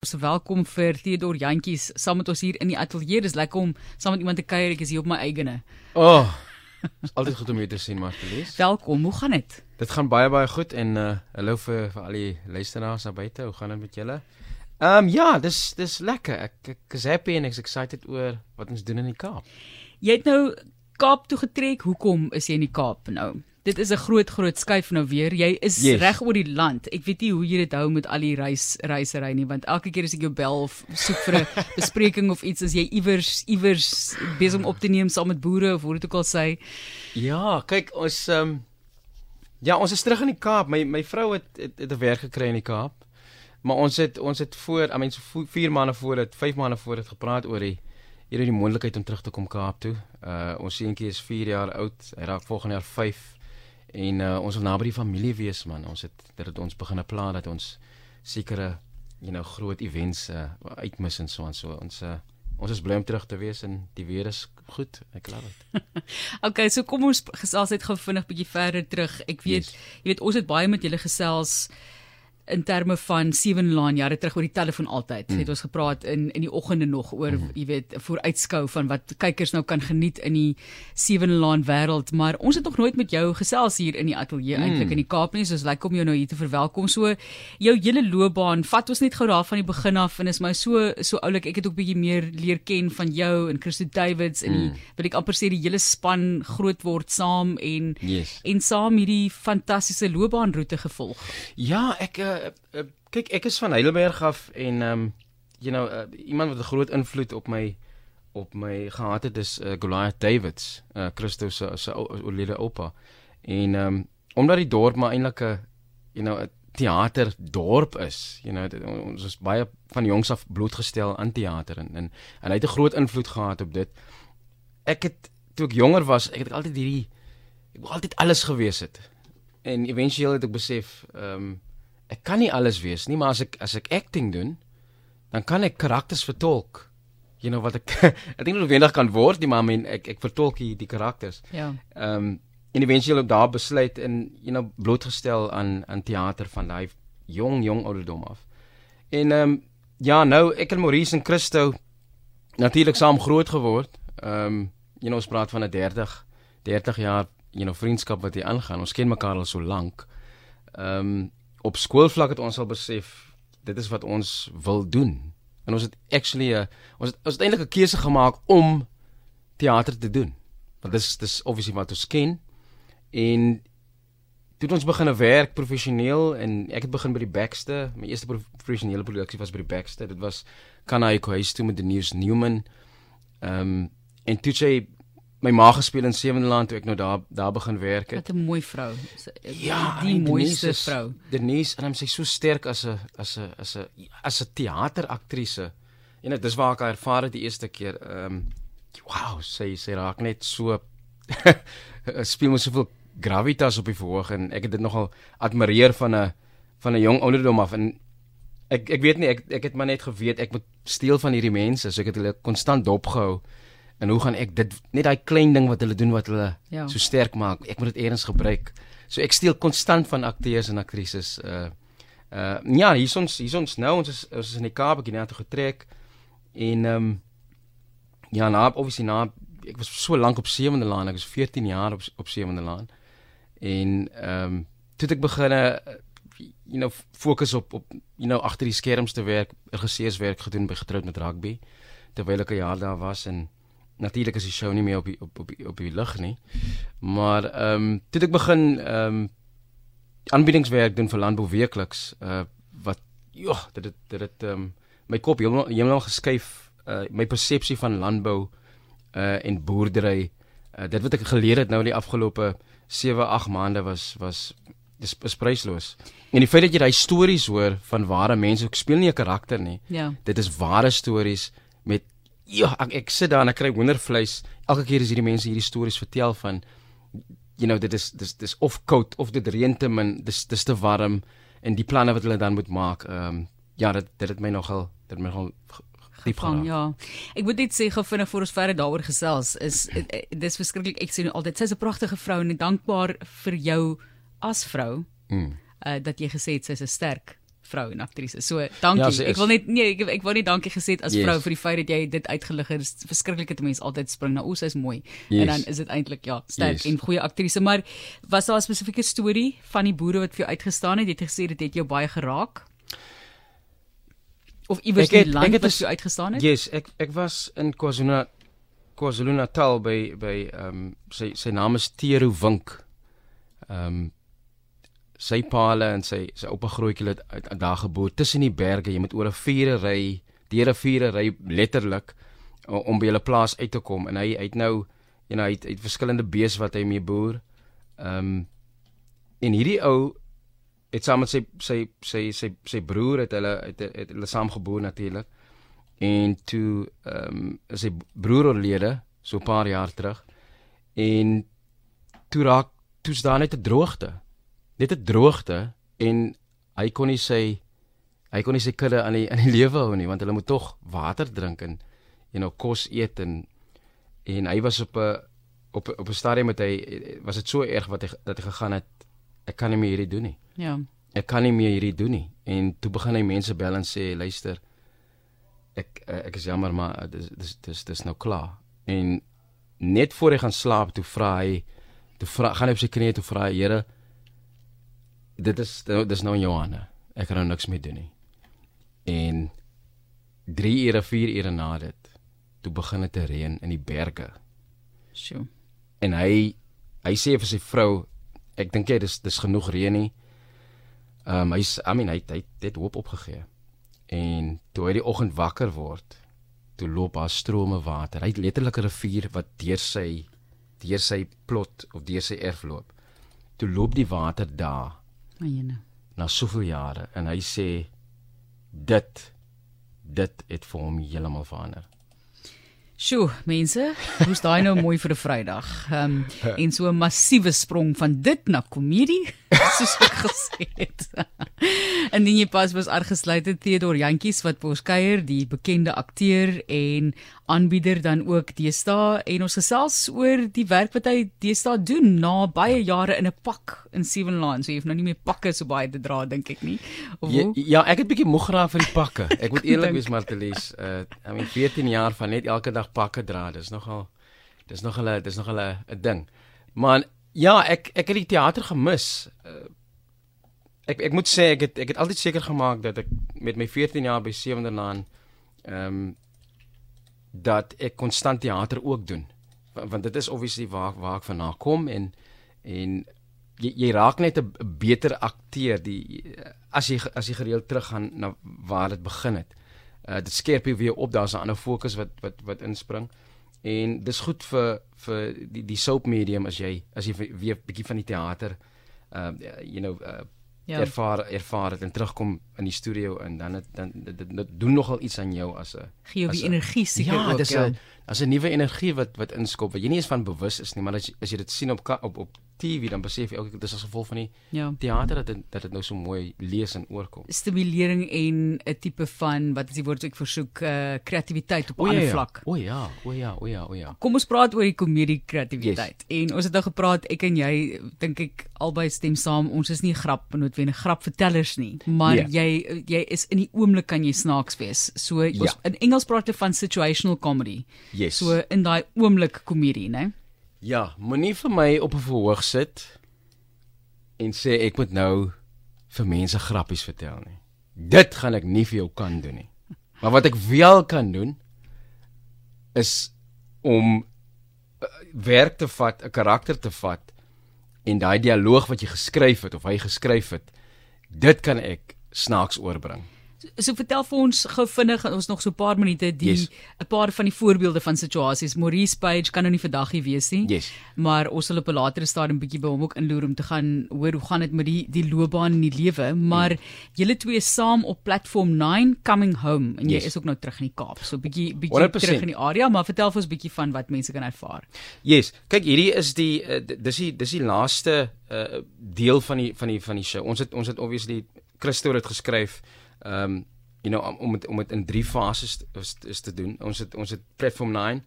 Ons welkom vir Theodor Jantjies saam met ons hier in die ateljee. Dis lekker om saam met iemand te kuier. Ek is hier op my eigene. O. Oh, is altyd goed om jou te sien, Martelies. Welkom. Hoe gaan dit? Dit gaan baie baie goed en uh hallo vir vir al die luisteraars daar buite. Hoe gaan dit met julle? Ehm um, ja, dis dis lekker. Ek ek is happy en ek is excited oor wat ons doen in die Kaap. Jy het nou Kaap toe getrek. Hoekom is jy in die Kaap nou? Dit is 'n groot groot skuif nou weer. Jy is yes. reg oor die land. Ek weet nie hoe jy dit hou met al die reis reisery nie, want elke keer as ek jou bel of soek vir 'n bespreking of iets as jy iewers iewers besig om op te neem saam met boere of hoe dit ook al sê. Ja, kyk, ons ehm um, ja, ons is terug in die Kaap. My my vrou het het, het 'n werk gekry in die Kaap. Maar ons het ons het voor, I mean so 4 maande voor dit, 5 maande voor dit gepraat oor die hierdie die moontlikheid om terug te kom Kaap toe. Uh ons seentjie is 4 jaar oud. Hy raak volgende jaar 5 En uh, ons wil naby die familie wees man. Ons het dit het ons begin plan dat ons sekere you know groot events uh, uitmis en so en so. Ons uh, ons is bly om terug te wees en die weer is goed. Ek glo dit. okay, so kom ons gesels net gou vinnig bietjie verder terug. Ek weet yes. jy weet ons het baie met julle gesels in terme van seven laan jare terug oor die telefoon altyd. Mm. Het ons gepraat in in die oggende nog oor mm. jy weet vooruitskou van wat kykers nou kan geniet in die seven laan wêreld, maar ons het nog nooit met jou gesels hier in die ateljee mm. eintlik in die Kaap nie. So is lekker om jou nou hier te verwelkom. So jou hele loopbaan, vat ons net gou daar van die begin af en is my so so oulik. Ek het ook bietjie meer leer ken van jou en Christo Davids en mm. wil ek amper sê die hele span groot word saam en yes. en saam hierdie fantastiese loopbaanroete gevolg. Ja, ek uh, uh, kyk ek is van Heidelberg af en ehm um, you know uh, iemand wat 'n groot invloed op my op my gehad het is uh, Goliath Davids, uh, Christo se se oulede oupa. En ehm um, omdat die dorp maar eintlik 'n you know 'n teater dorp is, you know ons is baie van jongs af blootgestel aan teater en, en en hy het 'n groot invloed gehad op dit. Ek het toe ek jonger was, ek het altyd hierdie ek wou altyd alles gewees het. En éventueel het ek besef ehm um, ek kan nie alles wees nie, maar as ek as ek acting doen, dan kan ek karakters vertolk. You know wat ek ek dink noodwendig kan word, nie, maar men, ek ek vertolk die, die karakters. Ja. Ehm um, en eventueel ook daar besluit en you know blootgestel aan aan teater van daai jong jong ouderdom af. En ehm um, ja, nou ek en Maurice en Christo natuurlik saam groot geword. Ehm um, you know ons praat van 'n 30 30 jaar you know vriendskap wat hier aangaan. Ons ken mekaar al so lank. Ehm um, op skoolvlak het ons al besef dit is wat ons wil doen. En ons het actually 'n ons het, ons het eintlik 'n keuse gemaak om teater te doen. Want dis dis obviously wat ons ken. En toe ons begin werk professioneel en ek het begin by die Baxter. My eerste professionele produksie was by die Baxter. Dit was Kanaiko Huis toe met Denise Newman. Ehm um, en toe sy my ma gespeel in Sewenland toe ek nou daar daar begin werk het. Wat 'n mooi vrou. Ja, die mooiste vrou. Denise en sy so sterk as 'n as 'n as 'n as 'n teateraktrise. En dit is waar ek haar ervaar het die eerste keer. Ehm um, wow, sy sy raak net so speel met soveel gravitas op die verhoog en ek het dit nogal admireer van 'n van 'n jong ouderdom af en ek ek weet nie ek ek het maar net geweet ek moet steel van hierdie mense so ek het hulle konstant dopgehou. En hoe gaan ek dit net daai klein ding wat hulle doen wat hulle ja. so sterk maak, ek moet dit eers gebruik. So ek steel konstant van akteurs en aktrises uh uh ja, hier ons hier ons nou ons is ons is in die Kaap gegaan toe getrek en ehm um, ja, na obviously na ek was so lank op Sewende Laan, ek was 14 jaar op op Sewende Laan. En ehm um, toe ek begin you know fokus op op you know agter die skerms te werk, regisseurswerk gedoen by getroud met rugby terwyl ek 'n jaar daar was en natuurlik is die show nie meer op die, op op op die lig nie. Maar ehm um, toe ek begin ehm um, aanbiedingswerk doen vir landbou weekliks uh wat ja, dit het, dit het ehm um, my kop heeltemal heeltemal geskuif uh my persepsie van landbou uh en boerdery. Uh dit wat ek geleer het nou in die afgelope 7, 8 maande was was dis is prysloos. En die feit dat jy daai stories hoor van ware mense, ek speel nie 'n karakter nie. Ja. Dit is ware stories met ja, ek, ek sit daar en ek kry hoendervleis. Elke keer as hierdie mense hierdie stories vertel van you know dit is dis dis of koud of dit reën te min, dis dis te warm en die planne wat hulle dan moet maak. Ehm um, ja, dit dit het my nogal dit het my nogal Van, ja. Ek moet net sê gou vinnig voor ons verder daaroor gesels is dis verskriklik ek sê altyd sy's 'n pragtige vrou en dankbaar vir jou as vrou. Mm. Uh dat jy gesê het sy's 'n sterk vrou en aktrise. So, dankie. Ja, ek wil net nee, ek ek wou net dankie gesê as yes. vrou vir die feit dat jy dit uitgelig het. Dit is verskriklik dat mense altyd spring na ons is mooi. Yes. En dan is dit eintlik ja, sterk yes. en goeie aktrise, maar was daar 'n spesifieke storie van die boere wat vir jou uitgestaan het? Jy het gesê dit het jou baie geraak. Of iewers in die land wat jy uitgestaan het? Yes, ek ek was in KwaZulu KwaZulu-Natal by by ehm um, sy sy naam is Tero Wink. Ehm um, sy paale en sy sy oupa grootjie het uit daar geboor tussen die berge. Jy moet oor 'n vure ry, deur 'n vure ry letterlik om by hulle plaas uit te kom en hy het nou know hy het, het verskillende bees wat hy mee boer. Ehm um, en hierdie ou het saam met sy sy sy sy sy broer het hulle het, het hulle saam geboor natuurlik. En toe ehm um, sy broer oorlede so 'n paar jaar terug en toe raak toets daar net 'n droogte net 'n droogte en hy kon nie sy hy kon nie sy kudde aan die aan die lewe hou nie want hulle moet tog water drink en en nou kos eet en en hy was op 'n op op 'n stadium met hy was dit so erg wat hy dat hy gegaan het ek kan nie meer hierdie doen nie. Ja. Ek kan nie meer hierdie doen nie. En toe begin hy mense bel en sê luister ek ek is jammer maar dis dis dis dis nou klaar. En net voor hy gaan slaap toe vra hy toe vra gaan hy op sy knieë toe vra Here dit is dis nou in Johanna. Ek kan nou niks meer doen nie. En 3 ure, 4 ure na dit, toe begin dit te reën in die berge. Sjoe. En hy hy sê vir sy vrou, ek dink jy dis dis genoeg reën nie. Ehm um, hy's I mean hy hy het hoop opgegee. En toe hy die oggend wakker word, toe loop daar strome water. Hy het letterlik 'n rivier wat deur sy deur sy plot of deur sy erf loop. Toe loop die water daar Myne. Na soveel jare en hy sê dit dit het vir hom heeltemal verander. Sjoe, mense, hoe's daai nou mooi vir 'n Vrydag? Ehm um, en so 'n massiewe sprong van dit na komedie, soos ek gesê het. en dan jy pas was aangesluit het Theodor Jantjies wat ons kuier, die bekende akteur en aanbieder dan ook deesdae en ons gesels oor die werk wat hy deesdae doen na baie jare in 'n pak in Seven Lines. So jy het nou nie meer pakke so baie te dra dink ek nie. Of ja, ja, ek het bietjie moeg geraak vir die pakke. Ek moet eerlik wees Martelies, uh I mean 14 jaar van net elke dag pakke dra. Dis nogal dis nogal dis nogal 'n ding. Maar ja, ek ek het die teater gemis. Uh, ek ek moet sê ek het ek het altyd seker gemaak dat ek met my 14 jaar by Sewende Laan ehm um, dat ek konstant teater ook doen. Want, want dit is obviously waar waar ek vandaan kom en en jy, jy raak net 'n beter akteur die as jy as jy gereeld teruggaan na waar dit begin het. Uh dit skerp jou weer op, daar's 'n ander fokus wat wat wat inspring. En dis goed vir vir die die soap medium as jy as jy weer 'n bietjie van die teater uh you know uh ja. ervaar ervaar het en terugkom in die studio en dan het, dan dit doen nogal iets aan jou as 'n gee jou die energie seker ja, ook dis ja, dis 'n as 'n nuwe energie wat wat inskop wat jy nie eens van bewus is nie maar as as jy dit sien op op op TV dan besef jy ook dis as gevolg van die ja. teater dat dit, dat dit nou so mooi lees en oorkom. Stimulering en 'n tipe van wat is die woord ek versoek uh kreatiwiteit op 'n ander ja, vlak. O ja, o ja, o ja, o ja. Kom ons praat oor die komedie kreatiwiteit. Yes. En ons het nou gepraat ek en jy dink ek albei stem saam ons is nie grap noodwendig grapvertellers nie, maar nee. jy jy is in die oomblik kan jy snaaks wees. So ja. ons in Engels praat hulle van situational comedy. Yes. So in daai oomblik komedie, né? Ja, moenie vir my op 'n verhoog sit en sê ek moet nou vir mense grappies vertel nie. Dit gaan ek nie vir jou kan doen nie. Maar wat ek wel kan doen is om uh, werk te vat, 'n karakter te vat en daai dialoog wat jy geskryf het of hy geskryf het, dit kan ek snaaks oorbring. So vertel vir ons gou vinnig ons nog so 'n paar minute die 'n yes. paar van die voorbeelde van situasies. Maurice Page kan nou nie vandag hier wees nie. Yes. Maar ons sal op 'n latere stadium bietjie by hom ook inloer om te gaan hoor hoe gaan dit met die die loopbaan in die lewe, maar mm. julle twee saam op platform 9 coming home en jy yes. is ook nou terug in die Kaap. So bietjie bietjie 100%. terug in die area, maar vertel vir ons bietjie van wat mense kan ervaar. Yes. Kyk, hierdie is die uh, dis die dis die laaste uh, deel van die van die van die show. Ons het ons het obviously Christo het geskryf ehm um, you know om het, om dit in drie fases is, is te doen. Ons het ons het platform 9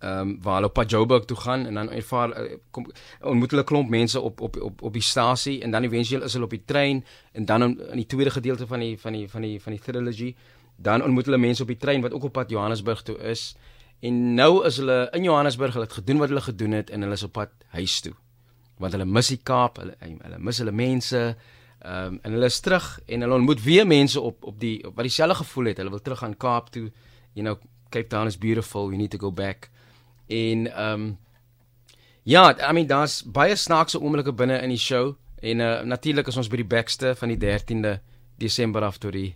ehm um, waar hulle op Joburg toe gaan en dan ervaar uh, kom ontmoet hulle klomp mense op op op op die stasie en dan eventueel is hulle op die trein en dan in, in die tweede gedeelte van die van die van die van die trilogy dan ontmoet hulle mense op die trein wat ook op pad Johannesburg toe is en nou is hulle in Johannesburg hulle het gedoen wat hulle gedoen het en hulle is op pad huis toe want hulle mis die Kaap hulle hulle mis hulle mense ehm um, en hulle is terug en hulle ontmoet weer mense op op die op wat dieselfde gevoel het hulle wil terug gaan Kaap toe you know Cape Town is beautiful we need to go back En ehm um, ja, I mean daar's baie snaakse oomblikke binne in die show en uh, natuurlik is ons by die Baxter van die 13de Desember af tot die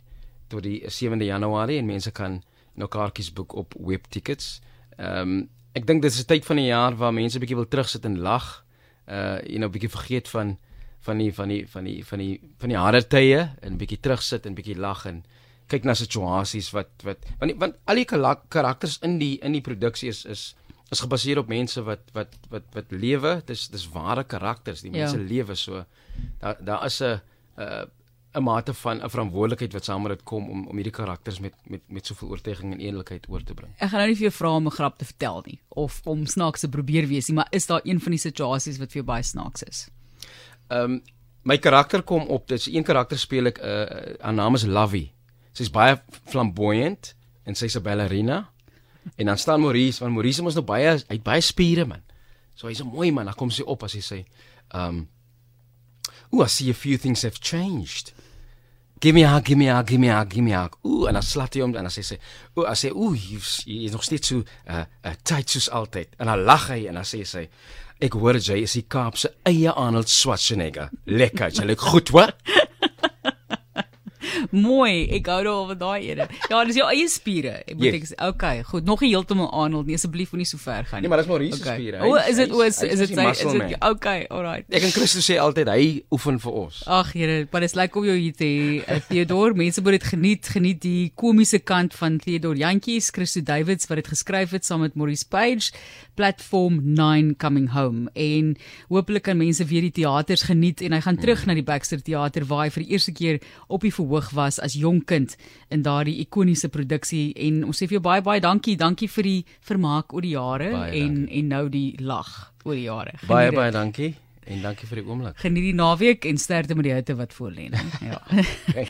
tot die 7de Januarie en mense kan nou kaartjies boek op webtickets. Ehm um, ek dink dit is 'n tyd van die jaar waar mense bietjie wil terugsit en lag. Uh you know bietjie vergeet van van die van die van die van die van die harde tye en bietjie terugsit en bietjie lag en kyk na situasies wat wat want want al die karakters in die in die produksie is is is gebaseer op mense wat wat wat wat lewe. Dis dis ware karakters, die mense ja. lewe so. Daar daar is 'n 'n 'n mate van 'n verantwoordelikheid wat saam met dit kom om om hierdie karakters met met met soveel oortuiging en eerlikheid oor te bring. Ek gaan nou nie vir jou vra om 'n grap te vertel nie of om snaaks te probeer wees nie, maar is daar een van die situasies wat vir jou baie snaaks is? Ehm um, my karakter kom op, dit's een karakter speel ek 'n uh, haar naam is Lovey. Sy's baie flamboyant en sy's 'n ballerina. En dan staan Maurice, want Maurice mos nog baie hy't baie spiere man. So hy's 'n mooi man. Dan kom sy op as hy sê, um Ooh, I see a few things have changed. Give me a give me a give me a give me a. Ooh, en dan slat hy hom en dan sê sy, ooh, as hy ooh, jy is nog steeds so uh, uh tight soos altyd. En dan lag hy en dan sê sy, ek hoor jy is die Kaap se eie Arnold Schwarzenegger. Lekker, jy lyk goed, hoor. Mooi. Ek hou daaroor van daai ene. Ja, dis jou eie spiere. Ek moet yes. ek okay, goed. Nog nie heeltemal Arnold nie, asseblief moenie so ver gaan nie. Nee, maar dis Maurice se okay. spiere. O, is dit o, is dit is dit okay, alright. Ek en Christus sê altyd hy oefen vir ons. Ag, Here, maar dis lekker om jou hier te hê. Eh, Theodor, mense moet dit geniet, geniet die komiese kant van Theodor Jantjies, Christo Davids wat dit geskryf het saam met Maurice Page, Platform 9 Coming Home. En hopelik kan mense weer die teaters geniet en hy gaan terug mm. na die Baxter Theater waar hy vir die eerste keer op die verhoog was as jonk kind in daardie ikoniese produksie en ons sê vir jou baie baie dankie, dankie vir die vermaak oor die jare baie en dankie. en nou die lag oor die jare. Geniet baie baie dankie en dankie vir die oomblik. Geniet die naweek en sterkte met die hitte wat voor lê. Ja.